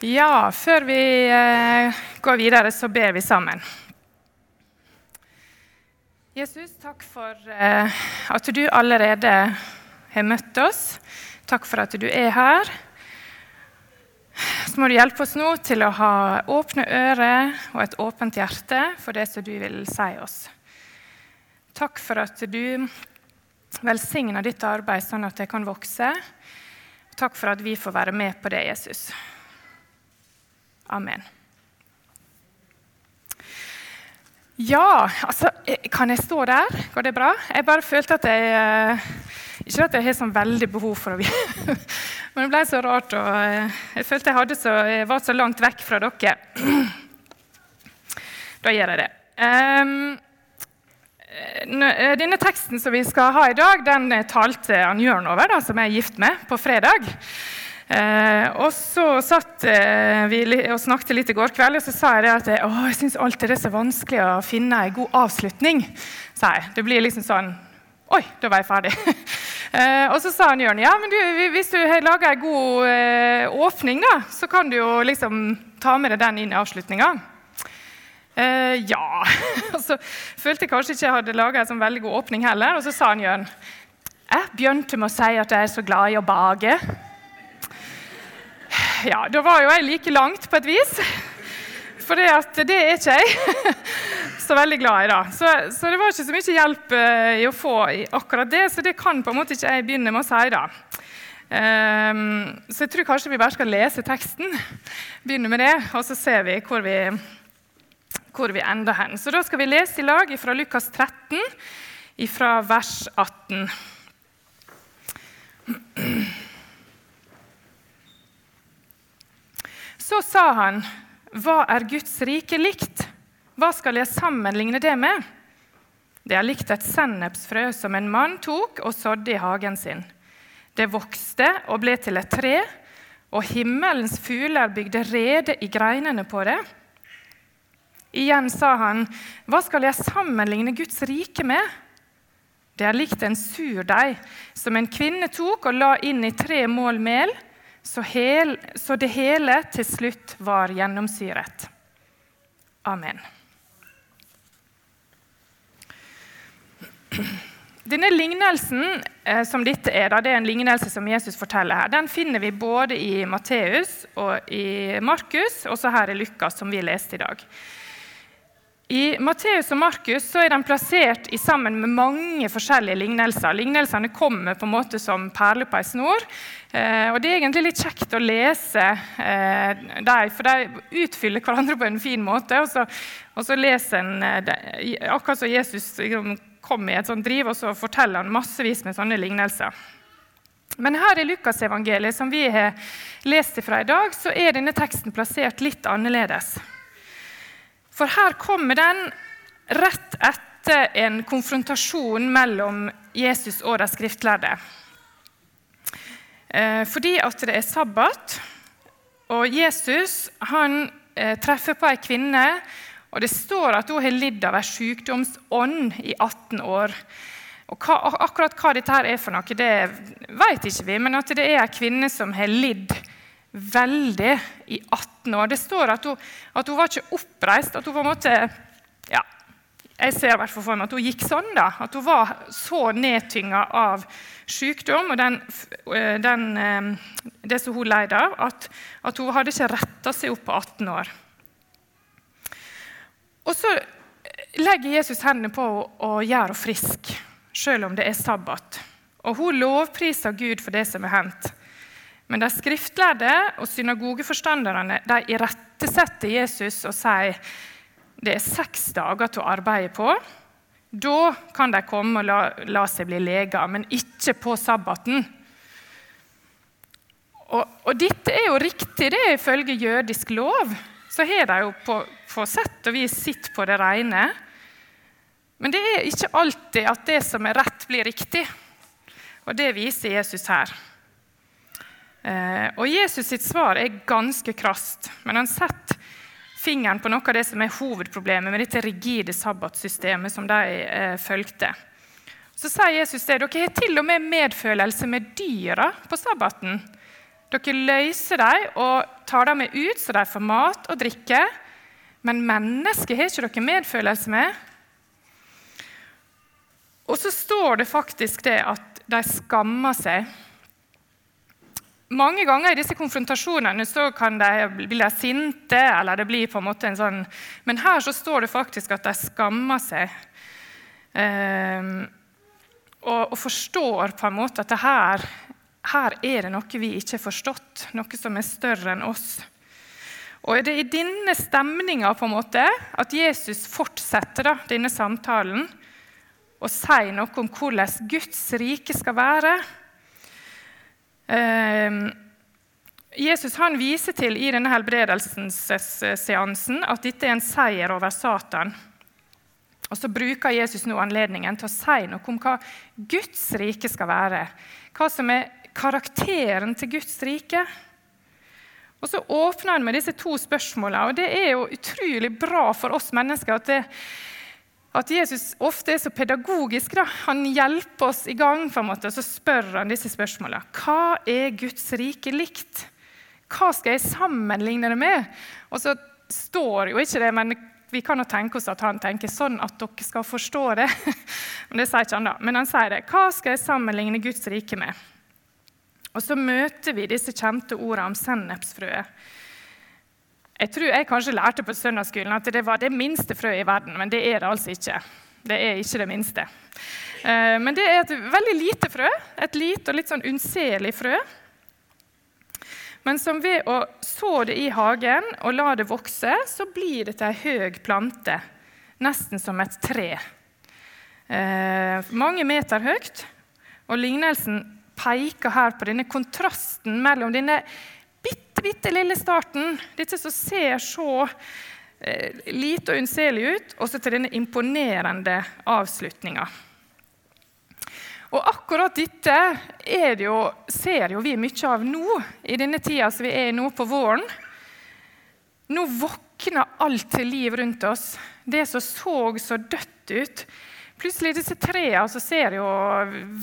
Ja, før vi eh, går videre, så ber vi sammen. Jesus, takk for eh, at du allerede har møtt oss. Takk for at du er her. Så må du hjelpe oss nå til å ha åpne ører og et åpent hjerte for det som du vil si oss. Takk for at du velsigner ditt arbeid sånn at det kan vokse. Takk for at vi får være med på det, Jesus. Amen. Ja, altså Kan jeg stå der? Går det bra? Jeg bare følte at jeg eh, Ikke at jeg har sånn veldig behov for å Men det ble så rart. og eh, Jeg følte jeg, så, jeg var så langt vekk fra dere. Da gjør jeg det. Um, denne teksten som vi skal ha i dag, den talte Ann Jørn over, da, som jeg er gift med, på fredag. Eh, og så satt eh, vi og snakket litt i går kveld, og så sa jeg at å, jeg syns alltid det er så vanskelig å finne en god avslutning. sa jeg. Det blir liksom sånn Oi, da var jeg ferdig. eh, og så sa han Jørn ja, men du, hvis du laga en god eh, åpning, da, så kan du jo liksom ta med deg den inn i avslutninga. Eh, ja. og så følte jeg kanskje ikke jeg hadde laga en sånn veldig god åpning heller. Og så sa han Jørn jeg begynte med å si at jeg er så glad i å bake ja, da var jo jeg like langt på et vis. For det, det er ikke jeg så veldig glad i. da. Så, så, det var ikke så mye hjelp uh, i å få i akkurat det, så det kan på en måte ikke jeg begynne med å si. da. Um, så jeg tror kanskje vi bare skal lese teksten. Begynne med det, og så ser vi hvor vi, hvor vi ender hen. Så da skal vi lese i lag fra Lukas 13, fra vers 18. Så sa han, 'Hva er Guds rike likt? Hva skal jeg sammenligne det med?' Det er likt et sennepsfrø som en mann tok og sådde i hagen sin. Det vokste og ble til et tre, og himmelens fugler bygde rede i greinene på det. Igjen sa han, 'Hva skal jeg sammenligne Guds rike med?' Det er likt en surdeig som en kvinne tok og la inn i tre mål mel så, hel, så det hele til slutt var gjennomsyret. Amen. Denne lignelsen eh, som dette er, det er en lignelse som Jesus forteller her, den finner vi både i Matteus og i Markus, og så her i Lukas, som vi leste i dag. I Matteus og Markus er de plassert sammen med mange forskjellige lignelser. Lignelsene kommer på en måte som perler på ei snor. Eh, og Det er egentlig litt kjekt å lese eh, dem, for de utfyller hverandre på en fin måte. Og så, og så leser en eh, Akkurat som Jesus kommer kom i et sånt driv, og så forteller han massevis med sånne lignelser. Men her i Lukasevangeliet, som vi har lest fra i dag, så er denne teksten plassert litt annerledes. For her kommer den rett etter en konfrontasjon mellom Jesus og de skriftlærde. Eh, fordi at det er sabbat, og Jesus han eh, treffer på ei kvinne. og Det står at hun har lidd av ei sykdomsånd i 18 år. Og hva, akkurat hva dette her er for noe, det vet ikke vi, men at det er ei kvinne som har lidd veldig i 18 år. Det står at hun, at hun var ikke oppreist. at hun på en måte, ja, Jeg ser i hvert fall for meg at hun gikk sånn. da, At hun var så nedtynga av sykdom og den, eh, den, eh, det som hun leide av, at, at hun hadde ikke retta seg opp på 18 år. Og så legger Jesus hendene på henne og gjør henne frisk, selv om det er sabbat. Og hun lovpriser Gud for det som er hendt. Men de skriftlærde og synagogeforstanderne de irettesetter Jesus og sier det er seks dager til å arbeide på. Da kan de komme og la, la seg bli leger, men ikke på sabbaten. Og, og, dette er jo riktig, det er ifølge jødisk lov. Så har de jo på, på sett og vis sitt på det rene. Men det er ikke alltid at det som er rett, blir riktig. Og det viser Jesus her. Eh, og Jesus sitt svar er ganske krast, men han setter fingeren på noe av det som er hovedproblemet med dette rigide sabbatsystemet som de eh, fulgte. Så sier Jesus det, dere har til og med medfølelse med dyra på sabbaten. Dere løser dem og tar dem med ut så de får mat og drikke. Men mennesket har ikke dere medfølelse med. Og så står det faktisk det at de skammer seg. Mange ganger i disse konfrontasjonene så kan de bli sinte, eller det blir på en måte en sånn Men her så står det faktisk at de skammer seg. Um, og, og, forstår på en måte at her, her er det noe vi ikke har forstått, noe som er større enn oss. Og Det er i denne stemninga at Jesus fortsetter da, denne samtalen og sier noe om hvordan Guds rike skal være. Ehm, Jesus han viser til i denne helbredelsesseansen at dette er en seier over Satan. Og Så bruker Jesus nå anledningen til å si noe om hva Guds rike skal være. Hva som er karakteren til Guds rike. Og Så åpner han med disse to spørsmålene. og Det er jo utrolig bra for oss mennesker at det, at Jesus ofte er så pedagogisk. Da. Han hjelper oss i gang, på en måte, og så spør han disse spørsmålene. Hva er Guds rike likt? Hva skal jeg sammenligne det med? Og så står jo ikke det, men vi kan jo tenke oss at han tenker sånn at dere skal forstå det. Men det sier ikke han da. Men han sier det. Hva skal jeg sammenligne Guds rike med? Og så møter vi disse kjente ordene om sennepsfrøet. Jeg tror jeg kanskje lærte på søndagsskolen at det var det minste frøet i verden, men det er det altså ikke. Det er ikke det minste. Eh, men det er et veldig lite frø. Et lite og litt sånn unnselig frø. Men som ved å så det i hagen og la det vokse, så blir det til ei høg plante. Nesten som et tre. Eh, mange meter høyt. Og lignelsen peker her på denne kontrasten mellom denne bitte, bitte lille starten, dette som ser så eh, lite og unnselig ut, og så til denne imponerende avslutninga. Og akkurat dette jo, ser jo vi mye av nå, i denne tida som vi er i nå på våren. Nå våkner alt til liv rundt oss. Det som så så dødt ut. Plutselig disse trærne som ser jo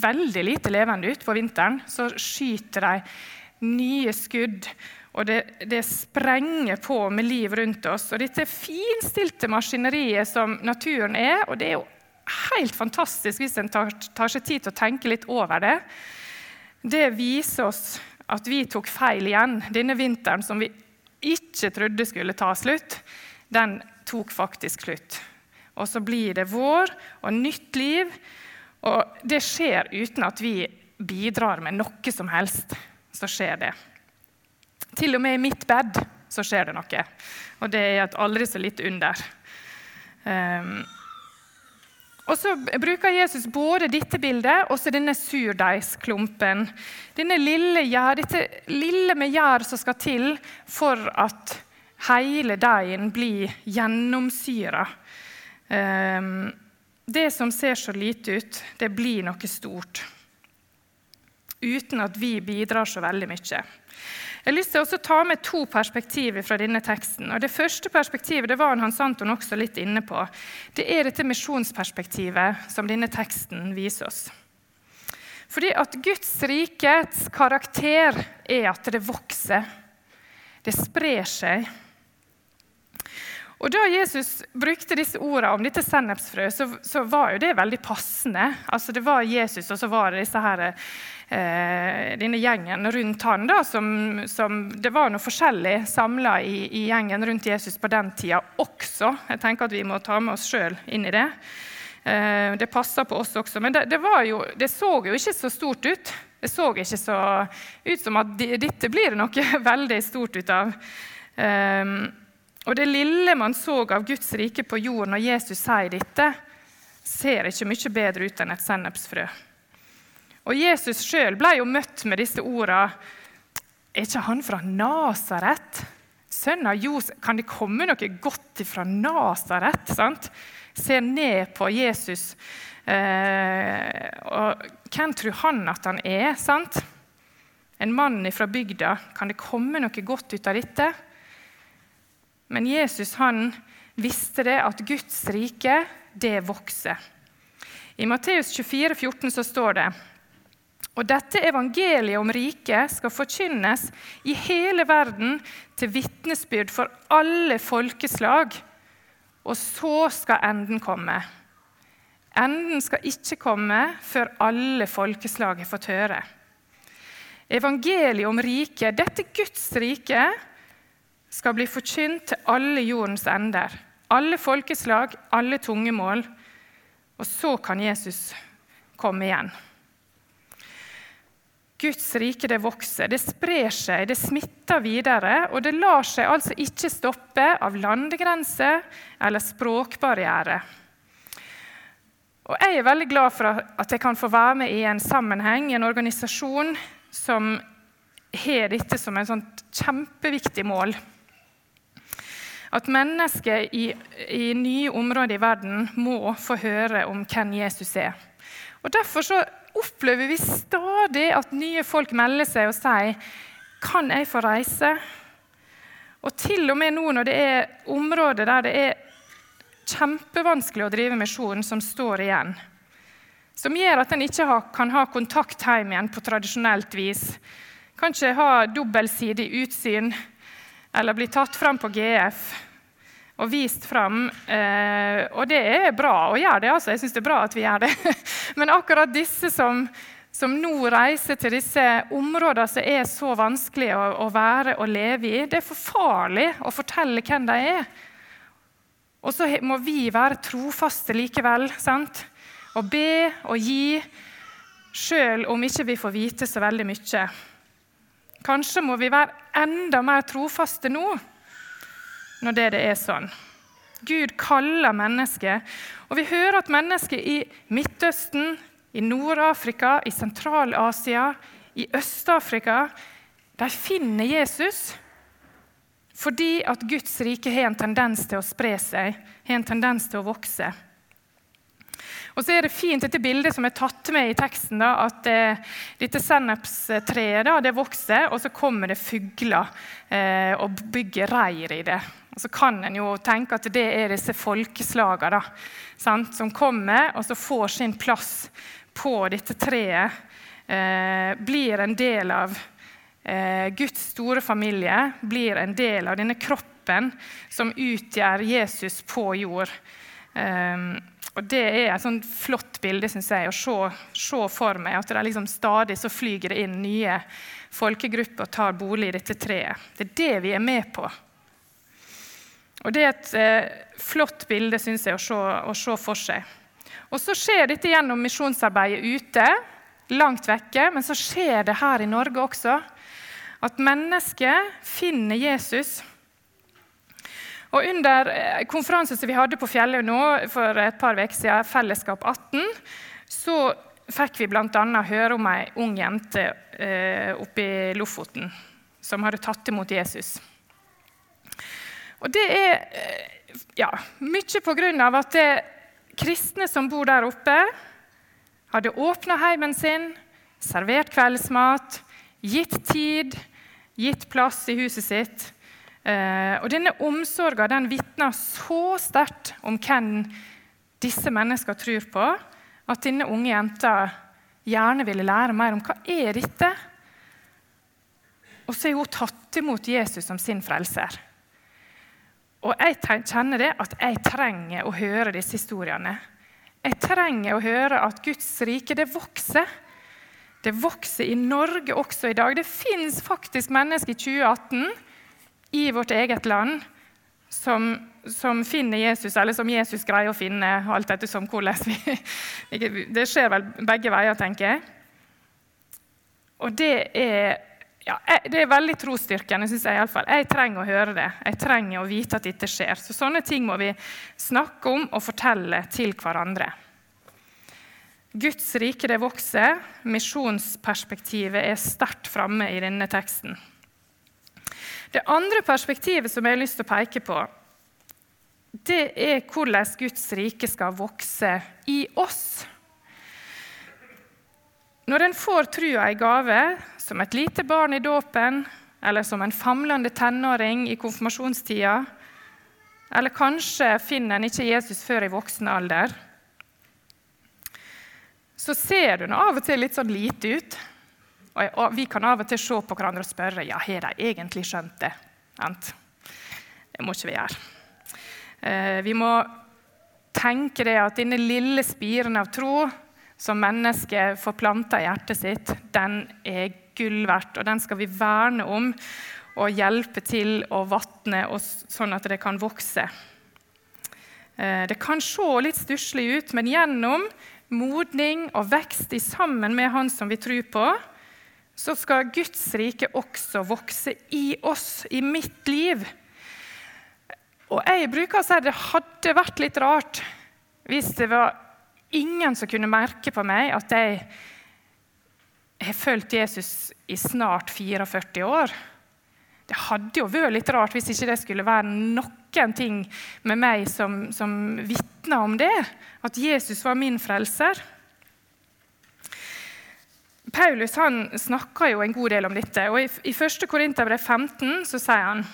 veldig lite levende ut på vinteren, så skyter de nye skudd. Og det, det, sprenger på med liv rundt oss. Og dette finstilte maskineriet som naturen er, og det er jo helt fantastisk hvis en tar, tar seg tid til å tenke litt over det, det viser oss at vi tok feil igjen. Denne vinteren som vi ikke trodde skulle ta slutt, den tok faktisk slutt. Og så blir det vår og nytt liv. Og det skjer uten at vi bidrar med noe som helst så skjer det. Til og med i mitt bed så skjer det noe. Og det er et aldri så lite under. Um, og så bruker Jesus både dette bildet og denne surdeigsklumpen. Denne lille, gjær, dette lille med gjær som skal til for at hele deigen blir gjennomsyra. Um, det som ser så lite ut, det blir noe stort uten at vi bidrar så veldig mye. Jeg har lyst til å ta med to perspektiver fra denne teksten. Og det første perspektivet det var Hans Anton også litt inne på. Det er dette misjonsperspektivet som denne teksten viser oss. Fordi at Guds rikets karakter er at det vokser. Det sprer seg. Og Da Jesus brukte disse ordene om dette sennepsfrø, så, så, var jo det veldig passende. Altså Det var Jesus, og så var det disse her, denne gjengen rundt han. da, som, som Det var noe forskjellig samla i, i, gjengen rundt Jesus på den tida også. Jeg tenker at vi må ta med oss sjøl inn i det. Eh, det passer på oss også. Men det, det, jo, det, så jo ikke så stort ut. Det så ikke så ut som at dette blir noe veldig stort ut av. Eh, og det lille man så av Guds rike på jord når Jesus sier dette, ser ikke mye bedre ut enn et sennepsfrø. Og Jesus sjøl ble jo møtt med disse ordene. Er ikke han fra Nasaret? Sønn av Josef Kan det komme noe godt fra Nasaret? Ser ned på Jesus. Eh, og hvem tror han at han er? sant? En mann fra bygda. Kan det komme noe godt ut av dette? Men Jesus han visste det at Guds rike, det vokser. I Matteus 24, 14 så står det og dette evangeliet om riket skal forkynnes i hele verden til vitnesbyrd for alle folkeslag, og så skal enden komme. Enden skal ikke komme før alle folkeslag har fått høre. Evangeliet om riket, dette Guds rike, skal bli forkynt til alle jordens ender. Alle folkeslag, alle tungemål. Og så kan Jesus komme igjen. Guds rike det vokser, det sprer seg, det smitter videre. Og det lar seg altså ikke stoppe av landegrenser eller språkbarriere. Og Jeg er veldig glad for at jeg kan få være med i en sammenheng, i en organisasjon som har dette som et sånt kjempeviktig mål. At mennesker i, i nye områder i verden må få høre om hvem Jesus er. Og Derfor så opplever vi stadig at nye folk melder seg og sier kan jeg få reise? Og til og med nå når det er områder der det er kjempevanskelig å drive misjon, som står igjen. Som gjør at en ikke kan ha kontakt hjem igjen på tradisjonelt vis. Kan ikke ha dobbeltsidig utsyn eller bli tatt fram på GF og vist fram. Eh, og det er bra å gjøre det. altså. Jeg syns det er bra at vi gjør det. Men akkurat disse som, som nå reiser til disse områdene som er så vanskelige å, å, være og leve i, det er for farlig å fortelle hvem de er. Og så må vi være trofaste likevel. sant? Og be og gi, sjøl om ikke vi får vite så veldig mye. Kanskje må vi være enda mer trofaste nå når det, det er sånn. Gud kaller mennesket. Og vi hører at mennesker i Midtøsten, i Nord-Afrika, i Sentral-Asia, i Øst-Afrika de finner Jesus fordi at Guds rike har en tendens til å spre seg, har en tendens til å vokse. Og så er det fint dette bildet som er tatt med i teksten, da, at eh, dette sennepstreet vokser, og så kommer det fugler eh, og bygger reir i det. Og Så kan en jo tenke at det er disse folkeslagene som kommer og så får sin plass på dette treet. Eh, blir en del av eh, Guds store familie, blir en del av denne kroppen som utgjør Jesus på jord. Eh, og Det er et sånt flott bilde synes jeg, å se, se for meg. At det er liksom stadig så flyger det inn nye folkegrupper og tar bolig i dette treet. Det er det vi er med på. Og Det er et eh, flott bilde synes jeg, å se, å se for seg. Og Så skjer dette gjennom misjonsarbeidet ute, langt vekke, men så skjer det her i Norge også. At mennesker finner Jesus og Under eh, konferansen som vi hadde på Fjellet nå for et par uker siden, Fellesskap 18, så fikk vi bl.a. høre om ei ung jente eh, oppe i Lofoten som hadde tatt imot Jesus. Og Det er eh, ja, mye pga. at det kristne som bor der oppe, hadde åpna heimen sin, servert kveldsmat, gitt tid, gitt plass i huset sitt Eh, og Denne omsorgen den vitner så sterkt om hvem disse menneskene tror på, at denne unge jenta gjerne ville lære mer om hva er dette Og så er hun tatt imot Jesus som sin frelser. Og jeg kjenner det at jeg trenger å høre disse historiene. Jeg trenger å høre at Guds rike det vokser. Det vokser i Norge også i dag. Det fins faktisk mennesker i 2018 i vårt eget land som, som, finner Jesus, eller som Jesus greier å finne, alt etter som hvordan vi Det skjer vel begge veier, tenker jeg. Og det er, ja, det er veldig trosstyrkende, syns jeg iallfall. Jeg trenger å høre det. Jeg trenger å vite at dette skjer. Så sånne ting må vi snakke om og fortelle til hverandre. Guds rike det vokser. Misjonsperspektivet er sterkt framme i denne teksten. Det andre perspektivet som jeg har lyst til å peke på, det er hvordan Guds rike skal vokse i oss. Når en får trua i gave, som et lite barn i dåpen, eller som en famlende tenåring i konfirmasjonstida, eller kanskje finner en ikke Jesus før i voksen alder, så ser du av og til litt sånn lite ut. Og vi kan av og til se på hverandre og spørre ja, har de egentlig skjønt det. Ent. Det må ikke vi gjøre. Eh, vi må tenke det at denne lille spiren av tro som mennesket får planta i hjertet sitt, den er gull verdt, og den skal vi verne om og hjelpe til å vatne, sånn at det kan vokse. Eh, det kan se litt stusslig ut, men gjennom modning og vekst i sammen med Han som vi tror på, så skal Guds rike også vokse i oss, i mitt liv. Og jeg bruker å si at det hadde vært litt rart hvis det var ingen som kunne merke på meg at jeg har fulgt Jesus i snart 44 år. Det hadde jo vært litt rart hvis ikke det skulle være noen ting med meg som, som vitna om det, at Jesus var min frelser. Paulus han snakker jo en god del om dette. og i 1. Korinterbrev 15 så sier han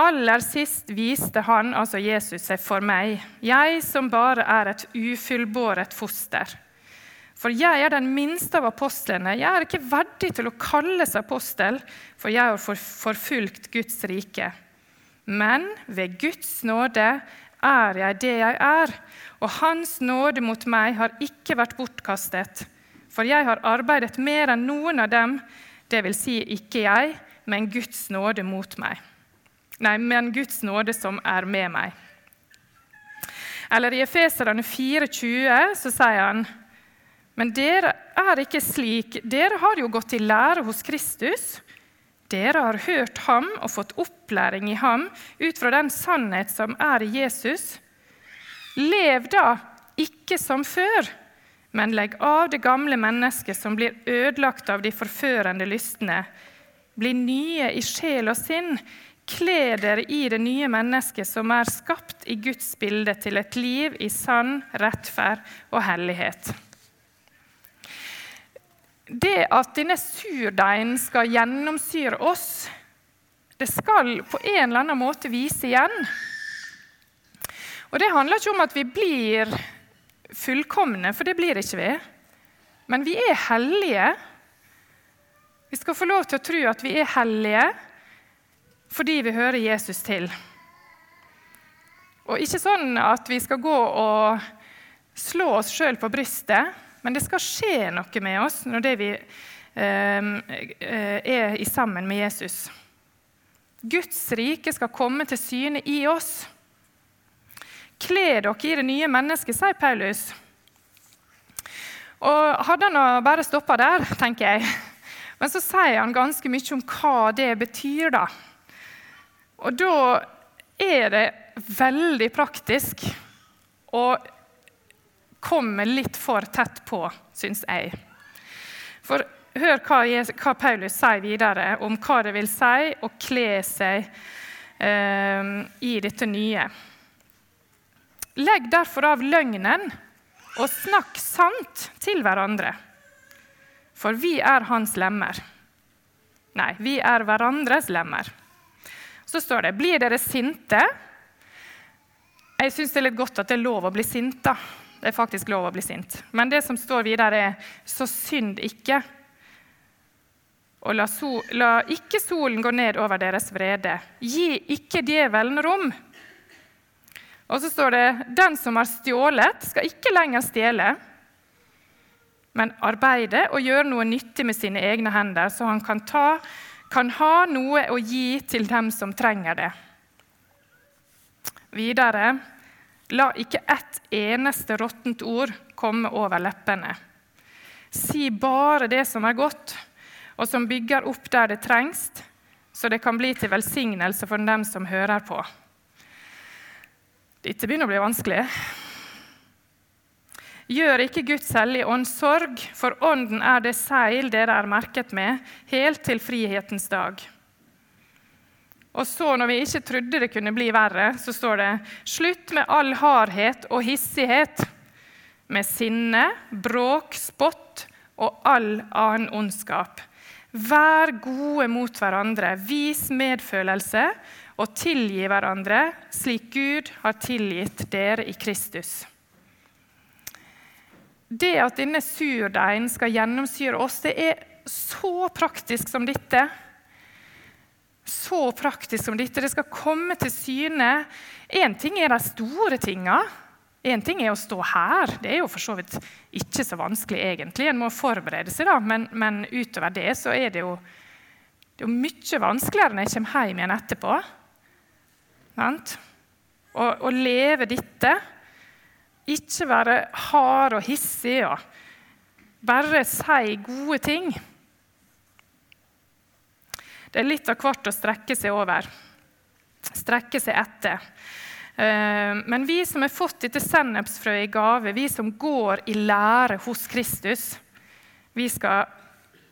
Aller sist viste han, altså Jesus, seg for meg, jeg som bare er et ufullbåret foster. For jeg er den minste av apostlene. Jeg er ikke verdig til å kalles apostel, for jeg har forfulgt Guds rike. Men ved Guds nåde er jeg det jeg er, og Hans nåde mot meg har ikke vært bortkastet. For jeg har arbeidet mer enn noen av dem, det vil si ikke jeg, men Guds nåde mot meg. Nei, men Guds nåde som er med meg. Eller i Efeserane 4,20 så sier han men dere er ikke slik. Dere har jo gått i lære hos Kristus. Dere har hørt ham og fått opplæring i ham ut fra den sannhet som er i Jesus. Lev da ikke som før, men legg av det gamle mennesket som blir ødelagt av de forførende lystne. Bli nye i sjel og sinn. Kle dere i det nye mennesket som er skapt i Guds bilde, til et liv i sann rettferd og hellighet det at denne surdeigen skal gjennomsyre oss, det skal på en eller annen måte vise igjen. Og Det handler ikke om at vi blir fullkomne, for det blir ikke vi. Men vi er hellige. Vi skal få lov til å tro at vi er hellige fordi vi hører Jesus til. Og ikke sånn at vi skal gå og slå oss sjøl på brystet, men det skal skje noe med oss når vi ehm, eh, er i sammen med Jesus. Guds rike skal komme til syne i oss. Kle dere i det nye mennesket, sier Paulus. Og Hadde han bare stoppa der, tenker jeg. Men så sier han ganske mye om hva det betyr. da. Og da er det veldig praktisk å kommer litt for tett på, syns jeg. For hør hva, Paulus sier videre om hva det vil si å kle seg eh, i dette nye. Legg derfor av løgnen og snakk sant til hverandre. For vi er hans lemmer. Nei, vi er hverandres lemmer. Så står det Blir dere sinte? Jeg syns det er litt godt at det er lov å bli sint. da. Det er faktisk lov å bli sint. Men det som står videre, er 'så synd ikke'. Og la, sol, la ikke solen gå ned over deres vrede. Gi ikke djevelen rom. Og så står det 'Den som har stjålet, skal ikke lenger stjele', men arbeide og gjøre noe nyttig med sine egne hender, så han kan, ta, kan ha noe å gi til dem som trenger det. Videre La ikke ett eneste råttent ord komme over leppene. Si bare det som er godt, og som bygger opp der det trengs, så det kan bli til velsignelse for dem som hører på. Dette begynner å bli vanskelig. Gjør ikke Guds hellige ånd sorg, for ånden er det seil dere er merket med, helt til frihetens dag. Og så, når vi ikke trodde det kunne bli verre, så står det slutt med all hardhet og hissighet, med sinne, bråk, spott og all annen ondskap. Vær gode mot hverandre, vis medfølelse og tilgi hverandre, slik Gud har tilgitt dere i Kristus. Det at denne surdeigen skal gjennomsyre oss, det er så praktisk som dette. Så praktisk som dette. Det skal komme til syne. Én ting er de store tinga. Én ting er å stå her. Det er jo for så vidt ikke så vanskelig egentlig. En må forberede seg, da. Men, men utover det så er det jo, det er mye vanskeligere når jeg kommer hjem igjen etterpå. Å leve dette. Ikke være hard og hissig og bare si gode ting. Det er litt av hvert å strekke seg over, strekke seg etter. Eh, men vi som har fått dette sennepsfrøet i gave, vi som går i lære hos Kristus, vi skal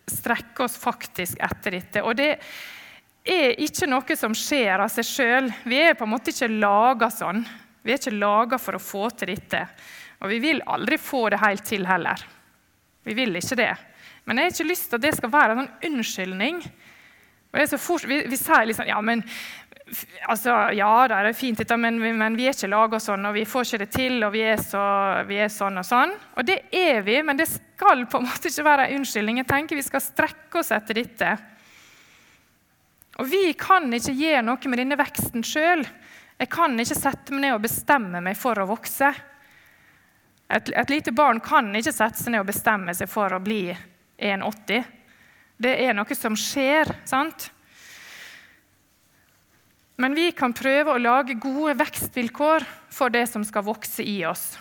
strekke oss faktisk etter dette. Og det er ikke noe som skjer av seg sjøl. Vi er på en måte ikke laga sånn. Vi er ikke laga for å få til dette. Og vi vil aldri få det helt til heller. Vi vil ikke det. Men jeg har ikke lyst til at det skal være en unnskyldning Fort, vi, vi, sier liksom ja, men altså, ja, det er fint, dette, men, men, vi er ikke laga sånn, og vi får ikke det til, og vi er, så, vi er, sånn og sånn. Og det er vi, men det skal på en måte ikke være en unnskyldning. Jeg tenker Vi skal strekke oss etter dette. Og vi kan ikke gjøre noe med denne veksten sjøl. Jeg kan ikke sette meg ned og bestemme meg for å vokse. Et, et lite barn kan ikke sette seg ned og bestemme seg for å bli 1,80. Det er noe som skjer. sant? Men vi kan prøve å lage gode vekstvilkår for det som skal vokse i oss.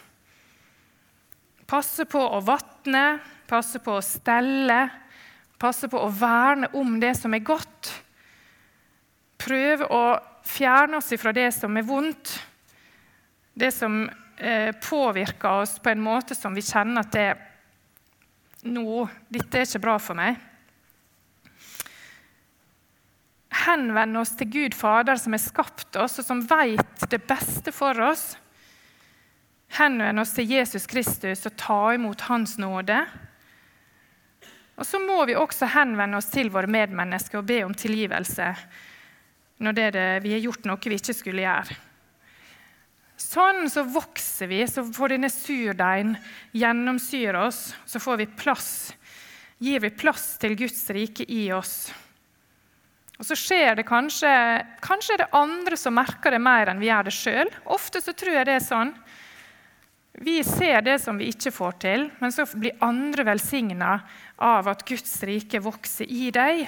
Passe på å vatne, passe på å stelle, passe på å verne om det som er godt. Prøve å fjerne oss fra det som er vondt, det som eh, påvirker oss på en måte som vi kjenner at det, nå, dette er ikke bra for meg. Henvende oss til Gud Fader, som har skapt oss, og som vet det beste for oss. Henvende oss til Jesus Kristus og ta imot Hans nåde. Og så må vi også henvende oss til våre medmennesker og be om tilgivelse når det det, vi har gjort noe vi ikke skulle gjøre. Sånn så vokser vi, så får denne surdeigen gjennomsyre oss. Så får vi plass, gir vi plass til Guds rike i oss. Og så skjer det kanskje Kanskje er det andre som merker det mer enn vi gjør det sjøl. Ofte så tror jeg det er sånn. Vi ser det som vi ikke får til, men så blir andre velsigna av at Guds rike vokser i deg.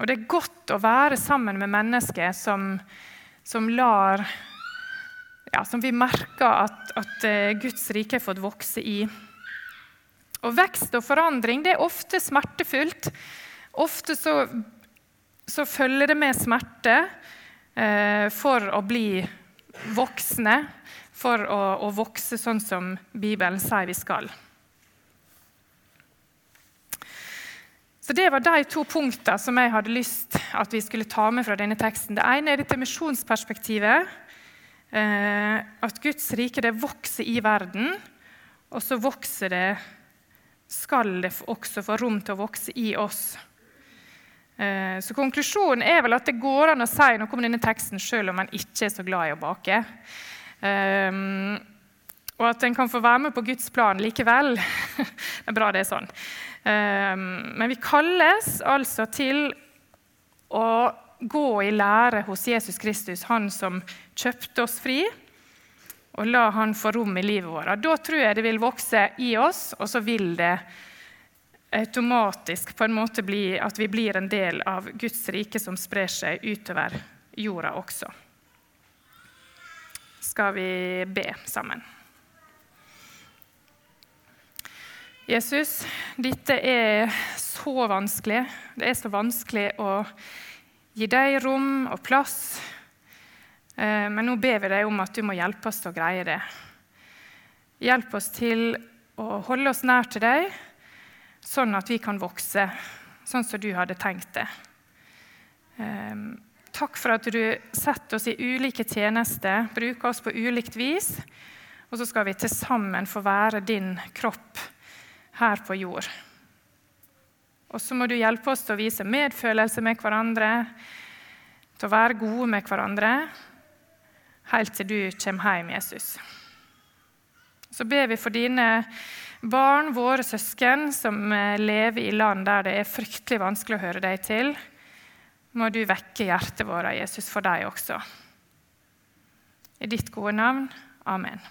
Og det er godt å være sammen med mennesker som, som lar ja, Som vi merker at, at eh, Guds rike har fått vokse i. Og Vekst og forandring det er ofte smertefullt. Ofte så, så følger det med smerte eh, for å bli voksne, for å, å, vokse sånn som Bibelen sier vi skal. Så Det var de to punktene som jeg hadde lyst at vi skulle ta med fra denne teksten. Det ene er dette misjonsperspektivet. Eh, at Guds rike det vokser i verden, og så vokser det, skal det også få rom til å vokse i oss. Eh, så konklusjonen er vel at det går an å si noe om denne teksten selv om man ikke er så glad i å bake. Um, og at en kan få være med på Guds plan likevel. det er bra det er sånn. Um, men vi kalles altså til å gå i lære hos Jesus Kristus, han som kjøpte oss fri, og la han få rom i livet vårt. Da tror jeg det vil vokse i oss, og så vil det automatisk på en måte bli at vi blir en del av Guds rike som sprer seg utover jorda også. Skal vi be sammen? Jesus, dette er så vanskelig. Det er så vanskelig å gi deg rom og plass. Eh, men nå ber vi deg om at du må hjelpe oss til å greie det. Hjelp oss til å holde oss nær til deg sånn at vi kan vokse sånn som du hadde tenkt det. Ehm, takk for at du setter oss i ulike tjenester, bruker oss på ulikt vis. Og så skal vi til sammen få være din kropp her på jord. Og så må du hjelpe oss til å vise medfølelse med hverandre, til å være gode med hverandre, helt til du kommer hjem, Jesus. Så ber vi for dine Barn, våre søsken som eh, lever i land der det er fryktelig vanskelig å høre deg til, må du vekke hjertet vårt, Jesus, for deg også. I ditt gode navn. Amen.